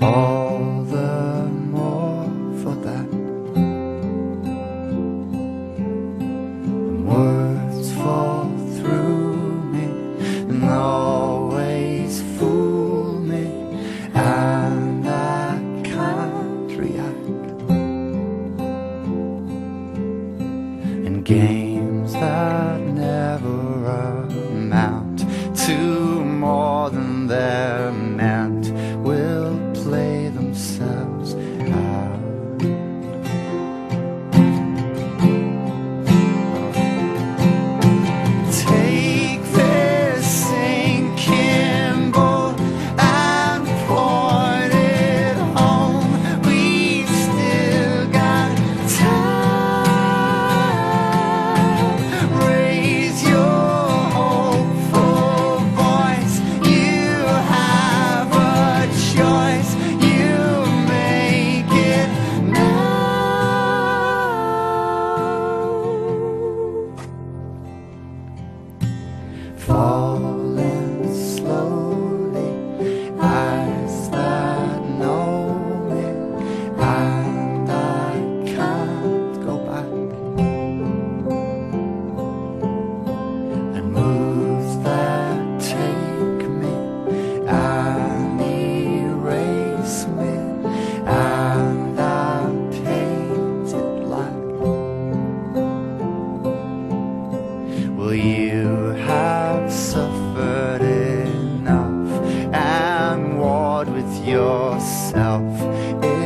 all the more for that. And words fall through me and always fool me, and I can't react and gain. Falling with yourself.